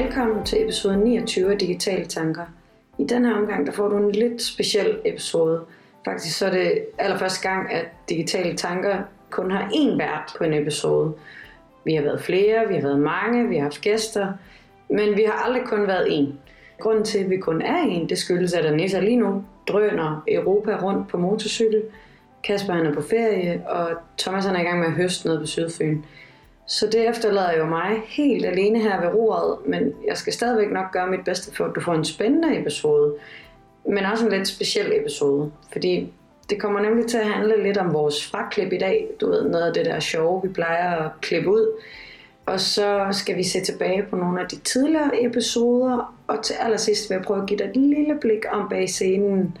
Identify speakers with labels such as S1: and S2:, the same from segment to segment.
S1: Velkommen til episode 29 af Digitale Tanker. I denne her omgang der får du en lidt speciel episode. Faktisk så er det allerførste gang, at Digitale Tanker kun har én vært på en episode. Vi har været flere, vi har været mange, vi har haft gæster, men vi har aldrig kun været én. Grunden til, at vi kun er en, det skyldes, at Anissa lige nu drøner Europa rundt på motorcykel. Kasper han er på ferie, og Thomas han er i gang med at høste noget på Sydfyn. Så det efterlader jo mig helt alene her ved roret, men jeg skal stadigvæk nok gøre mit bedste for, at du får en spændende episode, men også en lidt speciel episode, fordi det kommer nemlig til at handle lidt om vores fraklip i dag. Du ved, noget af det der sjove, vi plejer at klippe ud. Og så skal vi se tilbage på nogle af de tidligere episoder, og til allersidst vil jeg prøve at give dig et lille blik om bag scenen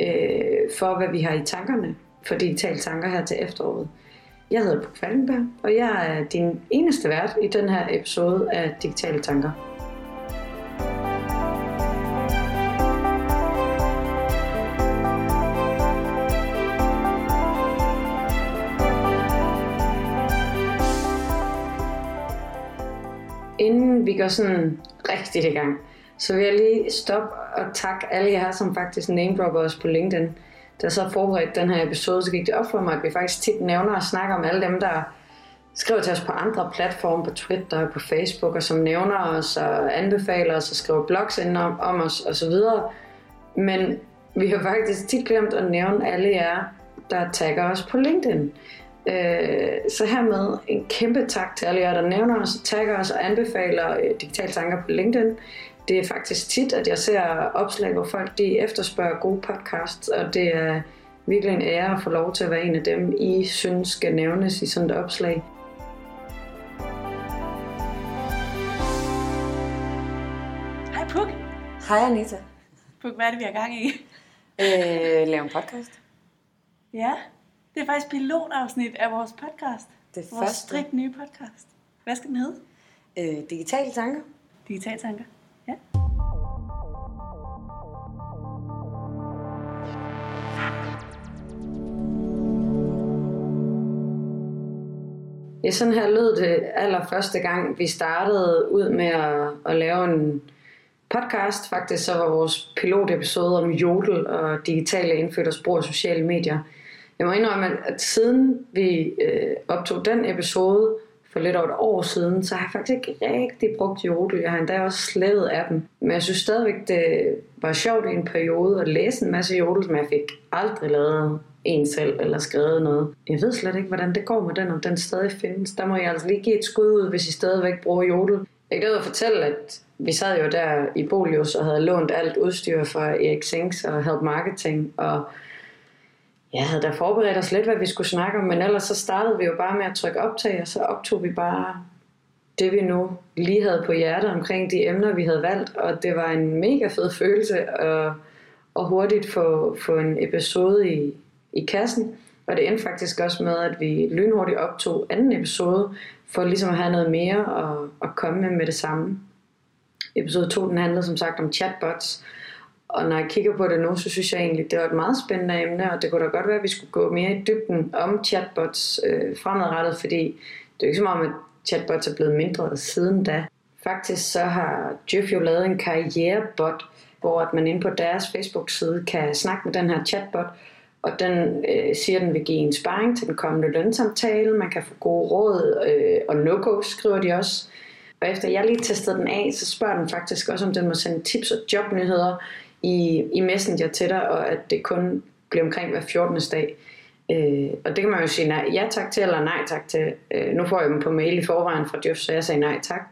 S1: øh, for, hvad vi har i tankerne for digitale tanker her til efteråret. Jeg hedder Puk Falkenberg, og jeg er din eneste vært i den her episode af Digitale Tanker. Inden vi går sådan rigtigt i gang, så vil jeg lige stoppe og takke alle jer, som faktisk name os på LinkedIn da jeg så forberedte den her episode, så gik det op for mig, at vi faktisk tit nævner og snakker om alle dem, der skriver til os på andre platforme, på Twitter og på Facebook, og som nævner os og anbefaler os og skriver blogs ind om, om os osv. Men vi har faktisk tit glemt at nævne alle jer, der tagger os på LinkedIn. Øh, så hermed en kæmpe tak til alle jer, der nævner os, tagger os og anbefaler øh, digitale tanker på LinkedIn det er faktisk tit, at jeg ser opslag, hvor folk de efterspørger gode podcasts, og det er virkelig en ære at få lov til at være en af dem, I synes skal nævnes i sådan et opslag.
S2: Hej Puk.
S1: Hej Anita.
S2: Puk, hvad er det, vi har gang i?
S1: Øh, lave en podcast.
S2: Ja, det er faktisk pilotafsnit af vores podcast.
S1: Det
S2: vores
S1: første.
S2: strik nye podcast. Hvad skal den hedde?
S1: Øh, digitale tanker.
S2: Digital tanker. Ja.
S1: Sådan her lød det allerførste gang, vi startede ud med at, at lave en podcast. Faktisk så var vores pilotepisode om jodel og digitale indfødte brug af sociale medier. Jeg må indrømme, at siden vi øh, optog den episode for lidt over et år siden, så har jeg faktisk ikke rigtig brugt jodel. Jeg har endda også slettet af dem. Men jeg synes stadigvæk, det var sjovt i en periode at læse en masse jodel, som jeg fik aldrig lavet en selv eller skrevet noget. Jeg ved slet ikke, hvordan det går med den, om den stadig findes. Der må jeg altså lige give et skud ud, hvis I stadigvæk bruger jodel. Jeg kan fortælle, at vi sad jo der i Bolius og havde lånt alt udstyr fra Erik Sinks og Help Marketing, og jeg havde da forberedt os lidt, hvad vi skulle snakke om, men ellers så startede vi jo bare med at trykke optag, og så optog vi bare det, vi nu lige havde på hjertet omkring de emner, vi havde valgt, og det var en mega fed følelse at, at hurtigt få, få en episode i, i kassen. Og det endte faktisk også med, at vi lynhurtigt optog anden episode, for ligesom at have noget mere at, at komme med med det samme. Episode 2 den handlede som sagt om chatbots, og når jeg kigger på det nu, så synes jeg egentlig, det var et meget spændende emne, og det kunne da godt være, at vi skulle gå mere i dybden om chatbots øh, fremadrettet, fordi det er ikke så meget, at chatbots er blevet mindre siden da. Faktisk så har Jeff jo lavet en karrierebot, hvor at man inde på deres Facebook-side kan snakke med den her chatbot, og den øh, siger, at den vil give en sparring til den kommende lønsamtale. Man kan få gode råd, øh, og no skriver de også. Og efter jeg lige testede den af, så spørger den faktisk også, om den må sende tips og jobnyheder i, i Messenger til dig, og at det kun bliver omkring hver 14. dag. Øh, og det kan man jo sige nej, ja tak til, eller nej tak til. Øh, nu får jeg dem på mail i forvejen fra Jeff, så jeg sagde nej tak.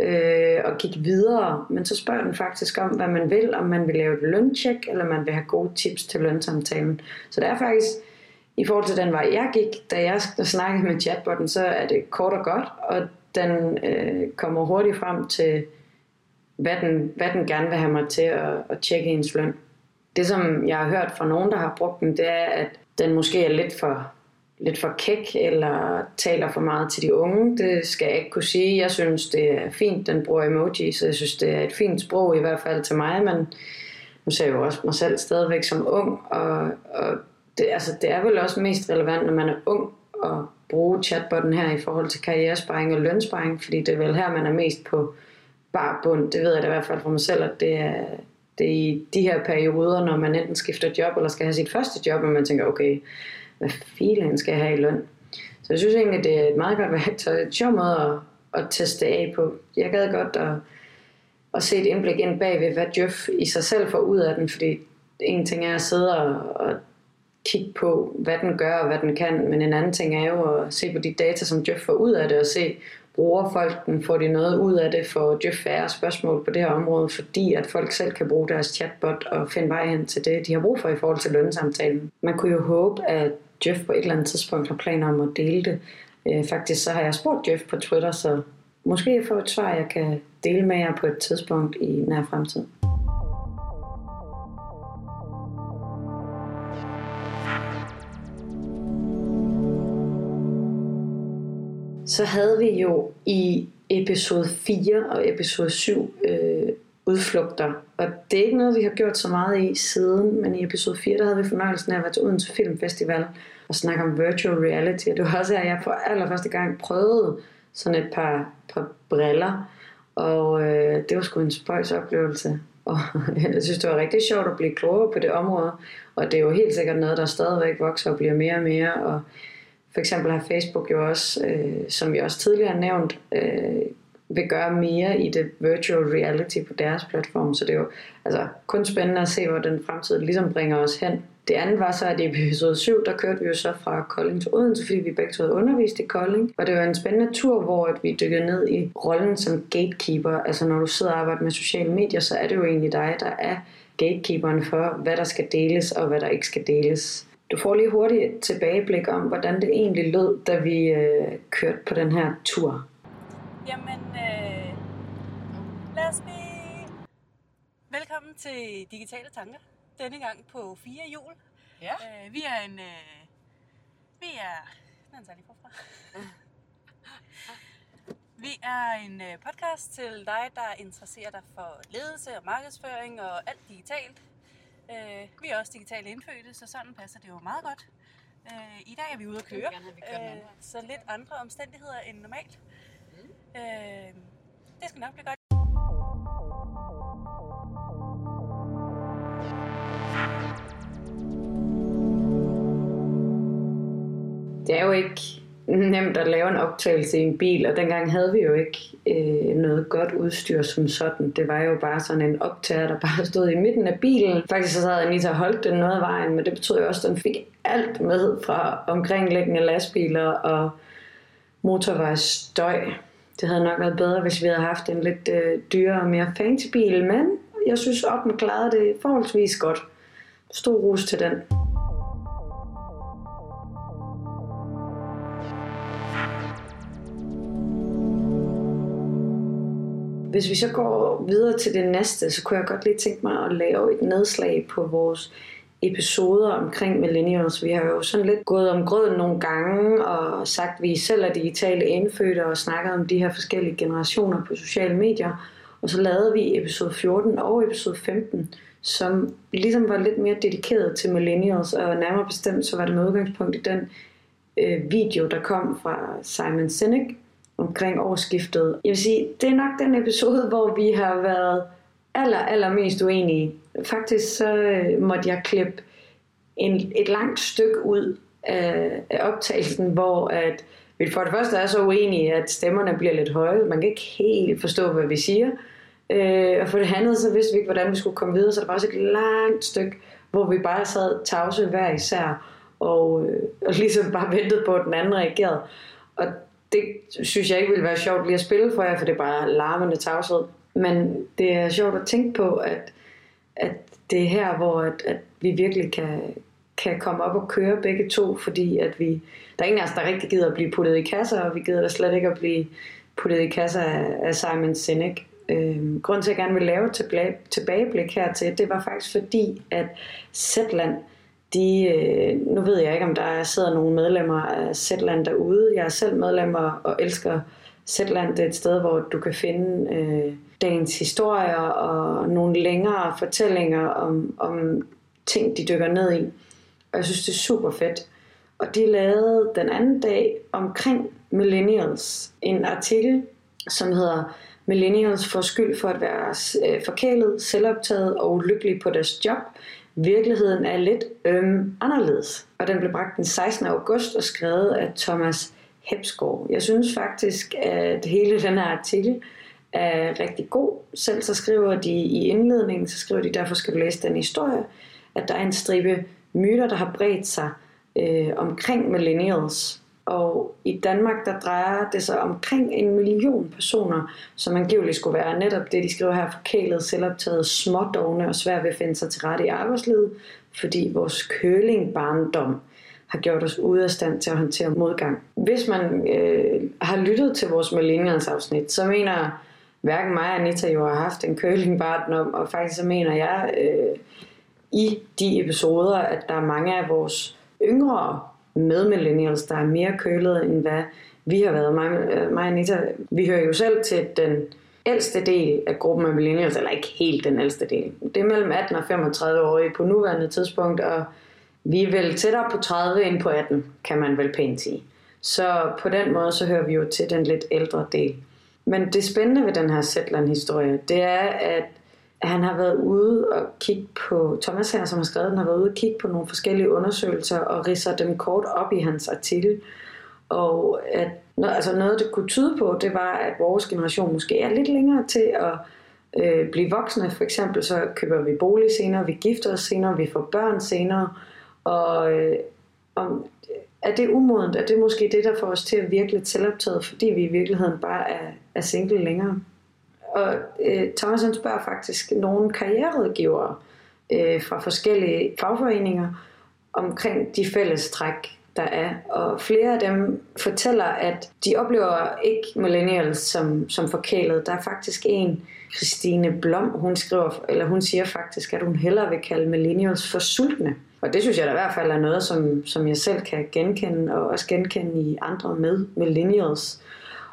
S1: Øh, og gik videre, men så spørger den faktisk om, hvad man vil, om man vil lave et løntjek, eller man vil have gode tips til lønsamtalen. Så det er faktisk, i forhold til den vej jeg gik, da jeg snakkede med chatbotten, så er det kort og godt, og den øh, kommer hurtigt frem til, hvad den, hvad den gerne vil have mig til at, at tjekke ens løn. Det som jeg har hørt fra nogen, der har brugt den, det er, at den måske er lidt for, lidt for kæk, eller taler for meget til de unge. Det skal jeg ikke kunne sige. Jeg synes, det er fint, den bruger emoji, så jeg synes, det er et fint sprog, i hvert fald til mig, men nu ser jeg jo også mig selv stadigvæk som ung, og, og det, altså, det er vel også mest relevant, når man er ung, at bruge chatbotten her i forhold til karrieresparing og lønsparing, fordi det er vel her, man er mest på bar bund. Det ved jeg da i hvert fald for mig selv, at det er, det er i de her perioder, når man enten skifter job, eller skal have sit første job, og man tænker, okay, hvad filen skal jeg have i løn? Så jeg synes egentlig, det er et meget godt værktøj. Et sjov måde at, at teste af på. Jeg gad godt at, at se et indblik ind bag ved, hvad Jeff i sig selv får ud af den, fordi en ting er at sidde og, og kigge på, hvad den gør og hvad den kan, men en anden ting er jo at se på de data, som Jeff får ud af det, og se, bruger folk den, får de noget ud af det, får Jeff færre spørgsmål på det her område, fordi at folk selv kan bruge deres chatbot og finde vej hen til det, de har brug for i forhold til lønsamtalen. Man kunne jo håbe, at Jeff på et eller andet tidspunkt har planer om at dele det. Øh, faktisk så har jeg spurgt Jeff på Twitter, så måske jeg får et svar, jeg kan dele med jer på et tidspunkt i nær fremtid. Så havde vi jo i episode 4 og episode 7 øh, udflugter. Og det er ikke noget, vi har gjort så meget i siden, men i episode 4, der havde vi fornøjelsen af at være til Odense Filmfestival og snakke om virtual reality. Og det var også her, jeg for allerførste gang prøvede sådan et par, par briller. Og øh, det var sgu en spøjs oplevelse. Og jeg synes, det var rigtig sjovt at blive klogere på det område. Og det er jo helt sikkert noget, der stadigvæk vokser og bliver mere og mere. Og for eksempel har Facebook jo også, øh, som vi også tidligere har nævnt, øh, vil gøre mere i det virtual reality på deres platform. Så det er jo altså, kun spændende at se, hvor den fremtid ligesom bringer os hen. Det andet var så, at i episode 7, der kørte vi jo så fra Kolding til Odense, fordi vi begge to havde undervist i Kolding. Og det var en spændende tur, hvor at vi dykkede ned i rollen som gatekeeper. Altså når du sidder og arbejder med sociale medier, så er det jo egentlig dig, der er gatekeeperen for, hvad der skal deles og hvad der ikke skal deles. Du får lige hurtigt et tilbageblik om, hvordan det egentlig lød, da vi øh, kørte på den her tur.
S2: Jamen, øh, lad os blive... Velkommen til Digitale Tanker. Denne gang på fire jul.
S3: Ja.
S2: Øh, vi er en... Øh, vi er... Den tager lige forfra. Vi er en øh, podcast til dig, der interesserer dig for ledelse og markedsføring og alt digitalt. Øh, vi er også digitalt indfødte, så sådan passer det jo meget godt. Øh, I dag er vi ude at køre, øh, så lidt andre omstændigheder end normalt.
S3: Mm.
S2: Øh, det skal nok blive godt.
S1: Det er jo ikke nemt at lave en optagelse i en bil, og dengang havde vi jo ikke øh, noget godt udstyr som sådan. Det var jo bare sådan en optager, der bare stod i midten af bilen. Faktisk så havde Anita holdt den noget af vejen, men det betød jo også, at den fik alt med fra omkringliggende lastbiler og motorvejsstøj. Det havde nok været bedre, hvis vi havde haft en lidt øh, dyrere og mere fancy bil, men jeg synes, at den klarede det forholdsvis godt. Stor ros til den. Hvis vi så går videre til det næste, så kunne jeg godt lige tænke mig at lave et nedslag på vores episoder omkring millennials. Vi har jo sådan lidt gået om grøden nogle gange og sagt, at vi selv er digitale indfødte og snakket om de her forskellige generationer på sociale medier. Og så lavede vi episode 14 og episode 15, som ligesom var lidt mere dedikeret til millennials, og nærmere bestemt så var det med udgangspunkt i den øh, video, der kom fra Simon Sinek, omkring årsskiftet. Jeg vil sige, det er nok den episode, hvor vi har været aller, aller mest uenige. Faktisk så øh, måtte jeg klippe en, et langt stykke ud af, af optagelsen, hvor at vi for det første er så uenige, at stemmerne bliver lidt høje. Man kan ikke helt forstå, hvad vi siger. Øh, og for det andet, så vidste vi ikke, hvordan vi skulle komme videre. Så der var også et langt stykke, hvor vi bare sad tavse hver især, og, øh, og ligesom bare ventede på, at den anden reagerede. Og det synes jeg ikke ville være sjovt lige at spille for jer, for det er bare larmende tavshed. Men det er sjovt at tænke på, at, at det er her, hvor at, at vi virkelig kan, kan komme op og køre begge to, fordi at vi, der er ingen af os, der rigtig gider at blive puttet i kasser, og vi gider da slet ikke at blive puttet i kasser af, af Simon Sinek. Øhm, grunden til, at jeg gerne vil lave et tilbage, tilbageblik hertil, det var faktisk fordi, at Zetland, de, øh, nu ved jeg ikke, om der sidder nogle medlemmer af Zetland derude. Jeg er selv medlemmer og elsker Zetland. Det er et sted, hvor du kan finde øh, dagens historier og nogle længere fortællinger om, om ting, de dykker ned i. Og jeg synes, det er super fedt. Og de lavede den anden dag omkring millennials en artikel, som hedder millennials får skyld for at være øh, forkælet, selvoptaget og ulykkelig på deres job. Virkeligheden er lidt øhm, anderledes. Og den blev bragt den 16. august og skrevet af Thomas Hepsgaard. Jeg synes faktisk, at hele den her artikel er rigtig god. Selv så skriver de i indledningen, så skriver de, derfor skal du læse den historie, at der er en stribe myter, der har bredt sig øh, omkring millennials. Og i Danmark, der drejer det sig omkring en million personer, som angiveligt skulle være netop det, de skriver her, forkælet, selvoptaget, smådogne og svært ved at finde sig til rette i arbejdslivet, fordi vores kølingbarndom har gjort os ude af stand til at håndtere modgang. Hvis man øh, har lyttet til vores millennials afsnit, så mener hverken mig og Anita jo har haft en kølingbarndom, og faktisk så mener jeg øh, i de episoder, at der er mange af vores yngre med millennials, der er mere kølet, end hvad vi har været. Mig, øh, mig og Anita, vi hører jo selv til den ældste del af gruppen af millennials, eller ikke helt den ældste del. Det er mellem 18 og 35 år på nuværende tidspunkt, og vi er vel tættere på 30 end på 18, kan man vel pænt sige. Så på den måde, så hører vi jo til den lidt ældre del. Men det spændende ved den her Zetland-historie, det er, at han har været ude og kigge på, Thomas her, som har skrevet han har været ude og kigge på nogle forskellige undersøgelser og ridser dem kort op i hans artikel. Og at, altså noget, det kunne tyde på, det var, at vores generation måske er lidt længere til at øh, blive voksne. For eksempel så køber vi bolig senere, vi gifter os senere, vi får børn senere. Og øh, om, er det umodent? Er det måske det, der får os til at virke lidt selvoptaget, fordi vi i virkeligheden bare er, er single længere? Og øh, Thomas han spørger faktisk nogle karriererådgivere øh, fra forskellige fagforeninger omkring de fælles træk, der er. Og flere af dem fortæller, at de oplever ikke millennials som, som forkælet. Der er faktisk en, Christine Blom, hun skriver, eller hun siger faktisk, at hun hellere vil kalde millennials for sultne. Og det synes jeg da i hvert fald er noget, som, som jeg selv kan genkende, og også genkende i andre med millennials.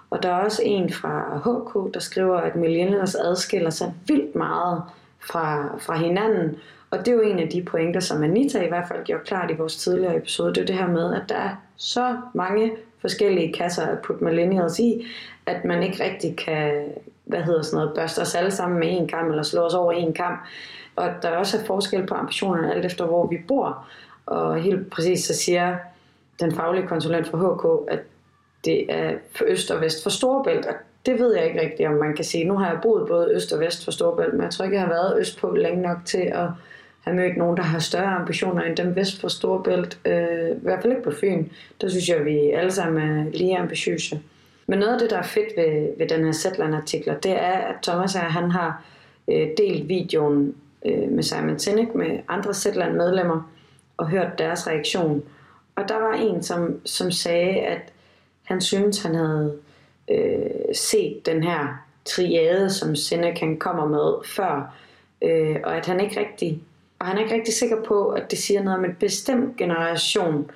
S1: Og der er også en fra HK, der skriver, at millennials adskiller sig vildt meget fra, fra hinanden. Og det er jo en af de pointer, som Anita i hvert fald gjorde klart i vores tidligere episode. Det er det her med, at der er så mange forskellige kasser at putte millennials i, at man ikke rigtig kan, hvad hedder sådan noget, børste os alle sammen med en kamp, eller slå os over en kamp. Og der er også forskel på ambitionerne, alt efter hvor vi bor. Og helt præcis så siger den faglige konsulent fra HK, at det er for øst og vest for Storebælt, og det ved jeg ikke rigtigt, om man kan sige. Nu har jeg boet både øst og vest for Storebælt, men jeg tror ikke, jeg har været øst på længe nok til at have mødt nogen, der har større ambitioner end dem vest for Storebælt. Øh, I hvert fald ikke på Fyn. Der synes jeg, at vi alle sammen er lige ambitiøse. Men noget af det, der er fedt ved, ved den her Zetland-artikler, det er, at Thomas her, han har øh, delt videoen øh, med Simon Sinek med andre Zetland-medlemmer og hørt deres reaktion. Og der var en, som, som sagde, at han synes, han havde øh, set den her triade, som Senecan kommer med før, øh, og at han ikke rigtig og han er ikke rigtig sikker på, at det siger noget om en bestemt generation.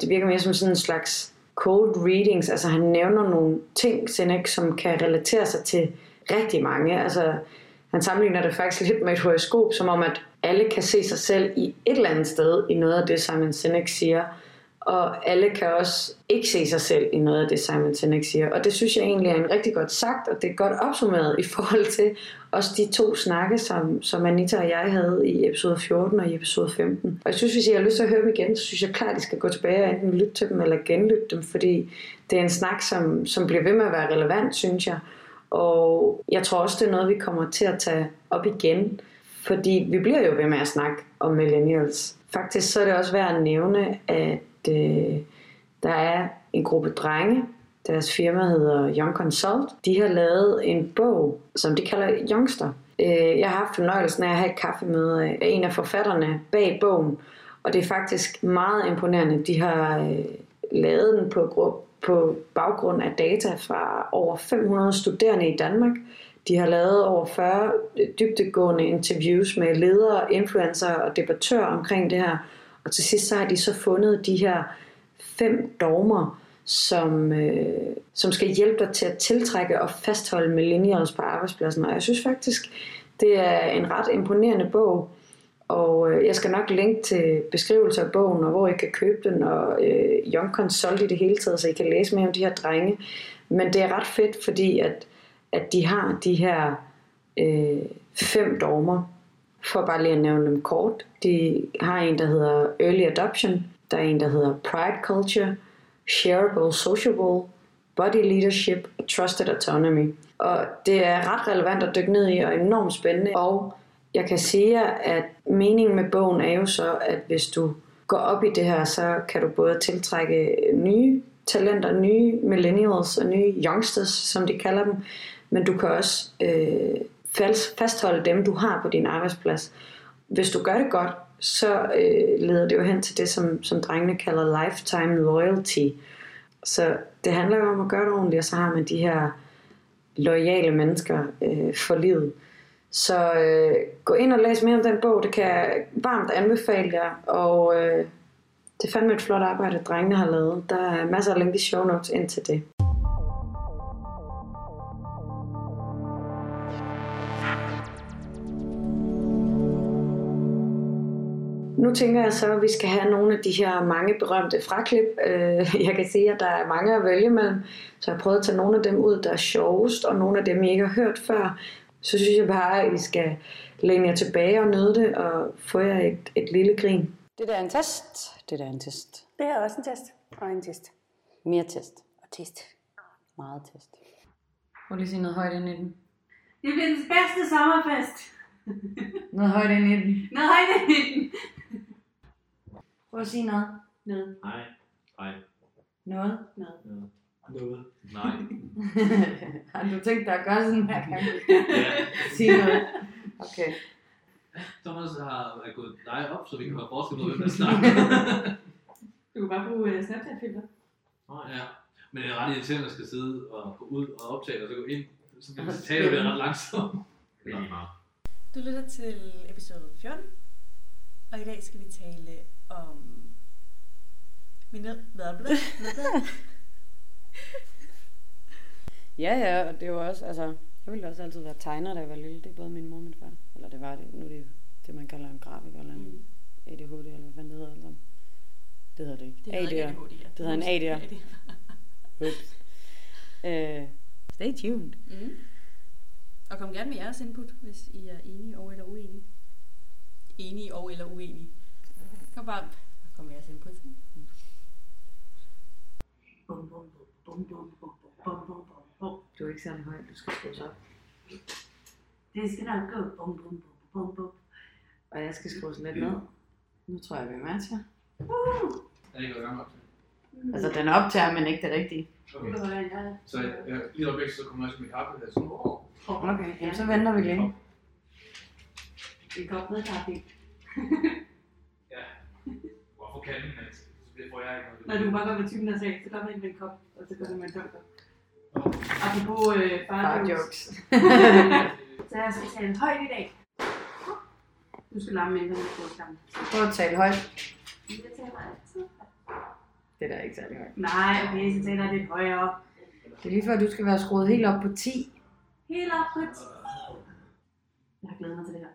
S1: Det virker mere som sådan en slags cold readings, altså han nævner nogle ting, Seneca, som kan relatere sig til rigtig mange. Altså, han sammenligner det faktisk lidt med et horoskop, som om at alle kan se sig selv i et eller andet sted i noget af det, Simon Sinek siger og alle kan også ikke se sig selv i noget af det, Simon Sinek siger. Og det synes jeg egentlig er en rigtig godt sagt, og det er godt opsummeret i forhold til også de to snakke, som, som Anita og jeg havde i episode 14 og i episode 15. Og jeg synes, hvis I har lyst til at høre dem igen, så synes jeg klart, at I skal gå tilbage og enten lytte til dem eller genlytte dem, fordi det er en snak, som, som bliver ved med at være relevant, synes jeg. Og jeg tror også, det er noget, vi kommer til at tage op igen, fordi vi bliver jo ved med at snakke om millennials. Faktisk så er det også værd at nævne, at øh, der er en gruppe drenge, deres firma hedder Young Consult. De har lavet en bog, som de kalder Youngster. Øh, jeg har haft fornøjelsen af at have et kaffemøde af en af forfatterne bag bogen, og det er faktisk meget imponerende. De har øh, lavet den på, på baggrund af data fra over 500 studerende i Danmark. De har lavet over 40 øh, dybtegående interviews med ledere, influencer og debattører omkring det her. Og til sidst så har de så fundet de her fem dogmer, som, øh, som skal hjælpe dig til at tiltrække og fastholde millennials på arbejdspladsen. Og jeg synes faktisk, det er en ret imponerende bog. Og øh, jeg skal nok linke til beskrivelser af bogen, og hvor I kan købe den, og øh, Young Consult i det hele taget, så I kan læse mere om de her drenge. Men det er ret fedt, fordi at, at de har de her øh, fem dogmer, for bare lige at nævne dem kort. De har en, der hedder Early Adoption, der er en, der hedder Pride Culture, Shareable Sociable, Body Leadership Trusted Autonomy. Og det er ret relevant at dykke ned i og enormt spændende. Og jeg kan sige jer, at meningen med bogen er jo så, at hvis du går op i det her, så kan du både tiltrække nye talenter, nye millennials og nye youngsters, som de kalder dem, men du kan også øh, fastholde dem, du har på din arbejdsplads. Hvis du gør det godt, så øh, leder det jo hen til det, som, som drengene kalder lifetime loyalty. Så det handler jo om at gøre det ordentligt, og så har man de her lojale mennesker øh, for livet. Så øh, gå ind og læs mere om den bog, det kan jeg varmt anbefale jer, og øh, det er fandme et flot arbejde, drengene har lavet. Der er masser af link i show notes ind til det. Nu tænker jeg så, at vi skal have nogle af de her mange berømte fraklip. Øh, jeg kan se, at der er mange at vælge mellem, så jeg har prøvet at tage nogle af dem ud, der er sjovest, og nogle af dem, I ikke har hørt før. Så synes jeg bare, at I skal læne jer tilbage og nyde det, og få jer et, et lille grin.
S3: Det der er en test. Det der er en test.
S2: Det er også en test. Og en test.
S3: Mere test.
S2: Og test.
S3: Meget test.
S1: Prøv lige sige noget højt ind i den.
S2: Det bliver den bedste sommerfest.
S1: Noget højt ind i den.
S2: Nej, det er den.
S1: Prøv at sige noget.
S2: Noget.
S4: Nej. Nej.
S1: Noget.
S2: Noget.
S4: Noget. Nej.
S1: har du tænkt dig at gøre sådan her gang?
S4: Ja.
S1: Sige noget. Okay.
S4: Thomas har er gået dig op, så vi kan være forskel på, hvem der snakker.
S2: Du kan bare bruge uh, Snapchat-filter.
S4: ja. Men det er ret irriterende at skal sidde og gå ud og optage, og så gå ind. Så taler vi ret langsomt. Eller meget.
S2: Du lytter til episode 14, og i dag skal vi tale om minut.
S3: Ja, ja, og det er jo også, altså, jeg ville også altid være tegner, da jeg var lille. Det er både min mor og min far. Eller det var det. Nu er det jo det, man kalder en grafiker, eller en
S2: Mm.
S3: ADHD, eller hvad fanden det hedder. Altså. Det hedder det ikke.
S2: Det
S3: AD'er. Det hedder en AD'er. Ups. Øh, stay tuned.
S2: Mm. Og kom gerne med jeres input, hvis I er enige og eller uenige. Enige og eller uenige. Kom bare kom med jeres input. Bum, bum, bum, bum, bum, bum, bum, bum, bum, bum.
S1: Du er ikke særlig høj, du skal skrues op.
S2: Det skal nok gå. Bum, bum, bum, bum, bum.
S1: Og jeg skal skrues lidt ned. Nu tror jeg, vi matcher.
S4: Er det ikke gået gang op til?
S3: Altså, den optager, men ikke det rigtige.
S4: Okay. Så jeg, lige øjeblik, så kommer jeg også med kaffe. Der. Sådan.
S3: Okay, jamen, så venter vi lige.
S2: Vi kom med kaffe.
S4: Ja. Hvorfor kan den ikke? Så det får jeg ikke noget.
S2: Når du bare går med typen der sagde, så kom ind med en kop, og så går du med en tom kop. Apropos øh,
S1: Bare
S2: far jokes.
S1: jokes.
S2: Så jeg skal tale højt i dag. Du skal larme mindre med kortskærmen.
S1: Prøv at tale højt.
S2: Jeg taler altid.
S1: Det er da ikke særlig højt.
S2: Nej, okay, så taler jeg lidt højere.
S1: Det er lige før, du skal være skruet helt op på 10.
S2: Helt op på 10. Jeg har glædet mig til det her.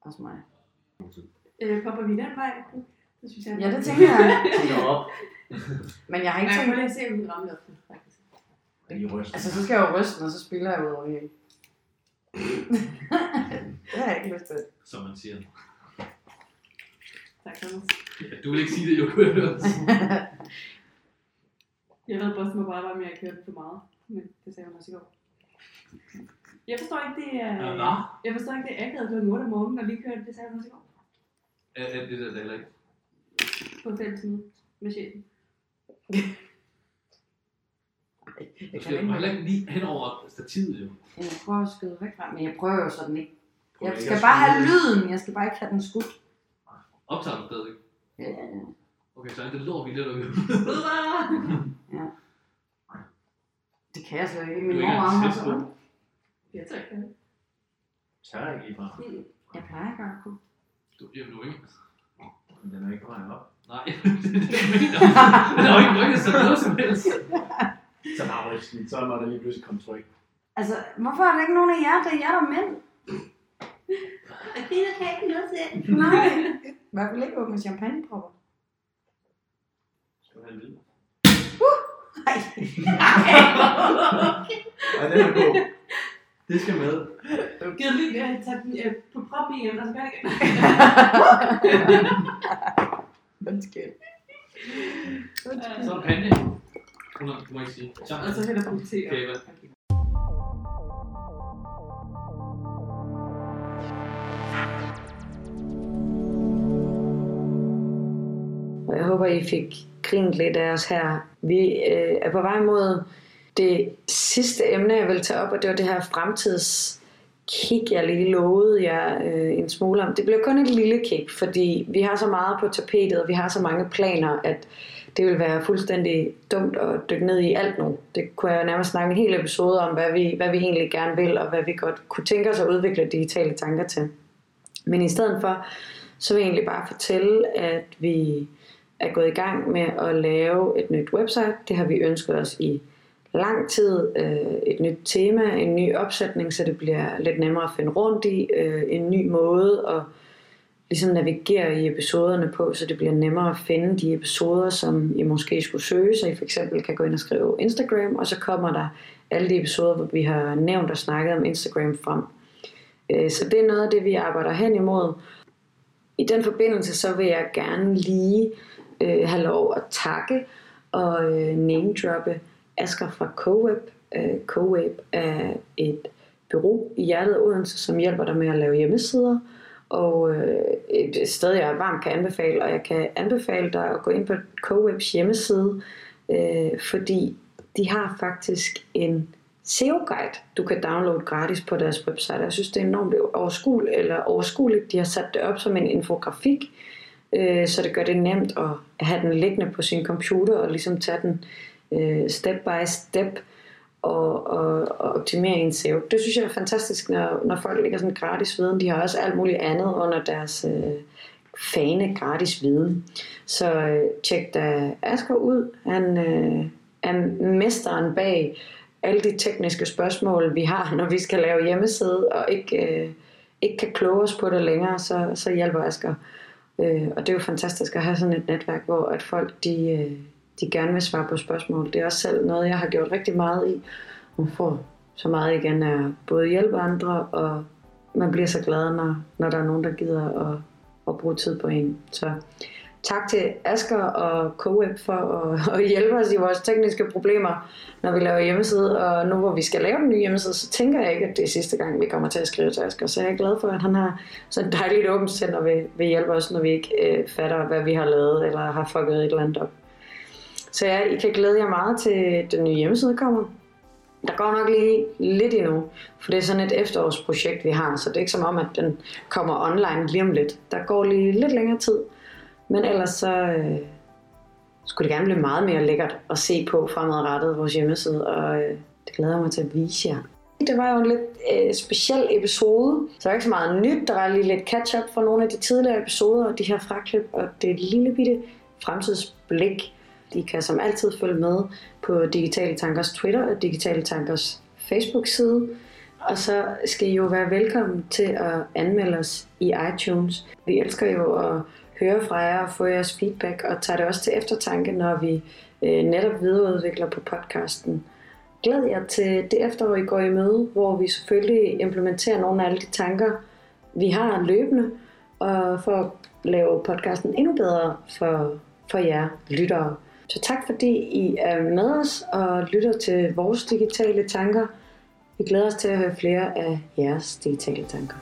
S1: Også mig.
S2: Øh, popper vi den vej? Det synes jeg.
S1: Ja, det tænker jeg.
S4: Tænker op.
S1: Men jeg har ikke tænkt
S2: lige at se, om vi rammer op. faktisk.
S4: I ryster.
S1: Altså, så skal jeg jo ryste og så spiller jeg ud over det hele. det har jeg ikke lyst til.
S4: Som man siger.
S2: Tak, Thomas.
S4: Ja, du vil ikke sige det, jo kunne høre.
S2: Jeg ved, Bossen må bare være med at køre den for meget. Men det sagde hun også i går. Jeg forstår ikke, det er...
S4: Ja.
S2: Jeg forstår ikke, det er akavet kl. 8 om morgenen, når vi kører det. Det sagde hun også i går.
S4: Er, er det der heller ikke?
S2: På fælles med chefen.
S4: Du skal jo heller ikke lige hen over stativet, jo.
S1: Jeg prøver at skyde væk fra, men jeg prøver jo sådan ikke.
S4: Prøv
S1: Jeg
S4: ikke
S1: skal bare have lyden, jeg skal bare ikke have den skudt.
S4: Optager du stadig?
S1: Ja,
S4: Okay, så er det lort, vi lidt at
S1: det kan jeg slet ikke. Min
S4: er
S1: mor
S4: ikke engang
S1: så ondt.
S2: Jeg tror ikke, det
S4: Tør ikke lige fra.
S1: Jeg plejer ikke at kunne.
S4: Du, jamen, du er ikke.
S5: Den er ikke på vej op.
S4: Nej, det er det, jeg mener. Den har jo ikke rykket sig noget som helst.
S5: Så bare rysten, så må der lige pludselig komme tryk.
S1: Altså, hvorfor er der ikke nogen af jer, der er jer, der er mænd?
S2: Kvinder kan ikke noget til.
S1: Nej. I hvert fald ikke åbne champagnepropper.
S5: Skal du have en lyd?
S1: Nej.
S5: Ja, den er god.
S4: Det skal med.
S2: Giv lige uh, tage den uh, på prop igen, og så gør det igen.
S3: Undskyld.
S4: Så er Panje. Hun du må ikke sige. Så,
S2: Og så hælder på te.
S4: Okay,
S1: jeg håber, I fik grint lidt af os her. Vi øh, er på vej mod det sidste emne, jeg vil tage op, og det var det her fremtids kick, jeg lige lovede jer øh, en smule om. Det bliver kun et lille kick, fordi vi har så meget på tapetet, og vi har så mange planer, at det vil være fuldstændig dumt at dykke ned i alt nu. Det kunne jeg nærmest snakke en hel episode om, hvad vi, hvad vi egentlig gerne vil, og hvad vi godt kunne tænke os at udvikle digitale tanker til. Men i stedet for, så vil jeg egentlig bare fortælle, at vi er gået i gang med at lave et nyt website. Det har vi ønsket os i lang tid. Øh, et nyt tema, en ny opsætning, så det bliver lidt nemmere at finde rundt i. Øh, en ny måde at ligesom navigere i episoderne på, så det bliver nemmere at finde de episoder, som I måske skulle søge. Så I for eksempel kan gå ind og skrive Instagram, og så kommer der alle de episoder, hvor vi har nævnt og snakket om Instagram frem. Øh, så det er noget af det, vi arbejder hen imod. I den forbindelse, så vil jeg gerne lige øh, have lov at takke og øh, name-droppe Asger fra CoWeb. Øh, CoWeb er et bureau i hjertet af Odense, som hjælper dig med at lave hjemmesider. Og øh, et sted, jeg varmt kan anbefale, og jeg kan anbefale dig at gå ind på CoWebs hjemmeside, øh, fordi de har faktisk en SEO-guide, du kan downloade gratis på deres website. Jeg synes, det er enormt overskueligt, eller overskueligt. De har sat det op som en infografik, øh, så det gør det nemt at have den liggende på sin computer og ligesom tage den øh, step by step og, og, og optimere ens SEO. Det synes jeg er fantastisk, når, når folk ligger sådan gratis viden. De har også alt muligt andet under deres øh, fane gratis viden. Så øh, tjek da Asger ud. Han øh, er mesteren bag alle de tekniske spørgsmål, vi har, når vi skal lave hjemmeside, og ikke, øh, ikke kan kloge os på det længere, så, så hjælper Asger. Øh, og det er jo fantastisk at have sådan et netværk, hvor at folk de, øh, de gerne vil svare på spørgsmål. Det er også selv noget, jeg har gjort rigtig meget i. Man får så meget igen af både hjælpe andre, og man bliver så glad, når, når der er nogen, der gider at, at bruge tid på en. Så tak til Asker og CoWeb for at, at hjælpe os i vores tekniske problemer, når vi laver hjemmeside. Og nu hvor vi skal lave den nye hjemmeside, så tænker jeg ikke, at det er sidste gang, vi kommer til at skrive til Asker. Så jeg er glad for, at han har sådan et dejligt åbent sind og vil, vil hjælpe os, når vi ikke øh, fatter, hvad vi har lavet eller har fucket et eller andet op. Så ja, I kan glæde jer meget til den nye hjemmeside kommer. Der går nok lige lidt endnu, for det er sådan et efterårsprojekt, vi har, så det er ikke som om, at den kommer online lige om lidt. Der går lige lidt længere tid, men ellers så øh, skulle det gerne blive meget mere lækkert at se på fremadrettet vores hjemmeside, og øh, det glæder jeg mig til at vise jer. Det var jo en lidt øh, speciel episode, så der er ikke så meget nyt. Der var lige lidt catch-up fra nogle af de tidligere episoder, og de her fraklip, og det er et lille bitte fremtidsblik. De kan som altid følge med på Digitale Tankers Twitter og Digitale Tankers Facebook-side. Og så skal I jo være velkommen til at anmelde os i iTunes. Vi elsker jo at høre fra jer og få jeres feedback, og tager det også til eftertanke, når vi øh, netop videreudvikler på podcasten. Glæd jer til det efterår, I går i møde, hvor vi selvfølgelig implementerer nogle af alle de tanker, vi har løbende, og for at lave podcasten endnu bedre for, for jer lyttere. Så tak fordi I er med os og lytter til vores digitale tanker. Vi glæder os til at høre flere af jeres digitale tanker.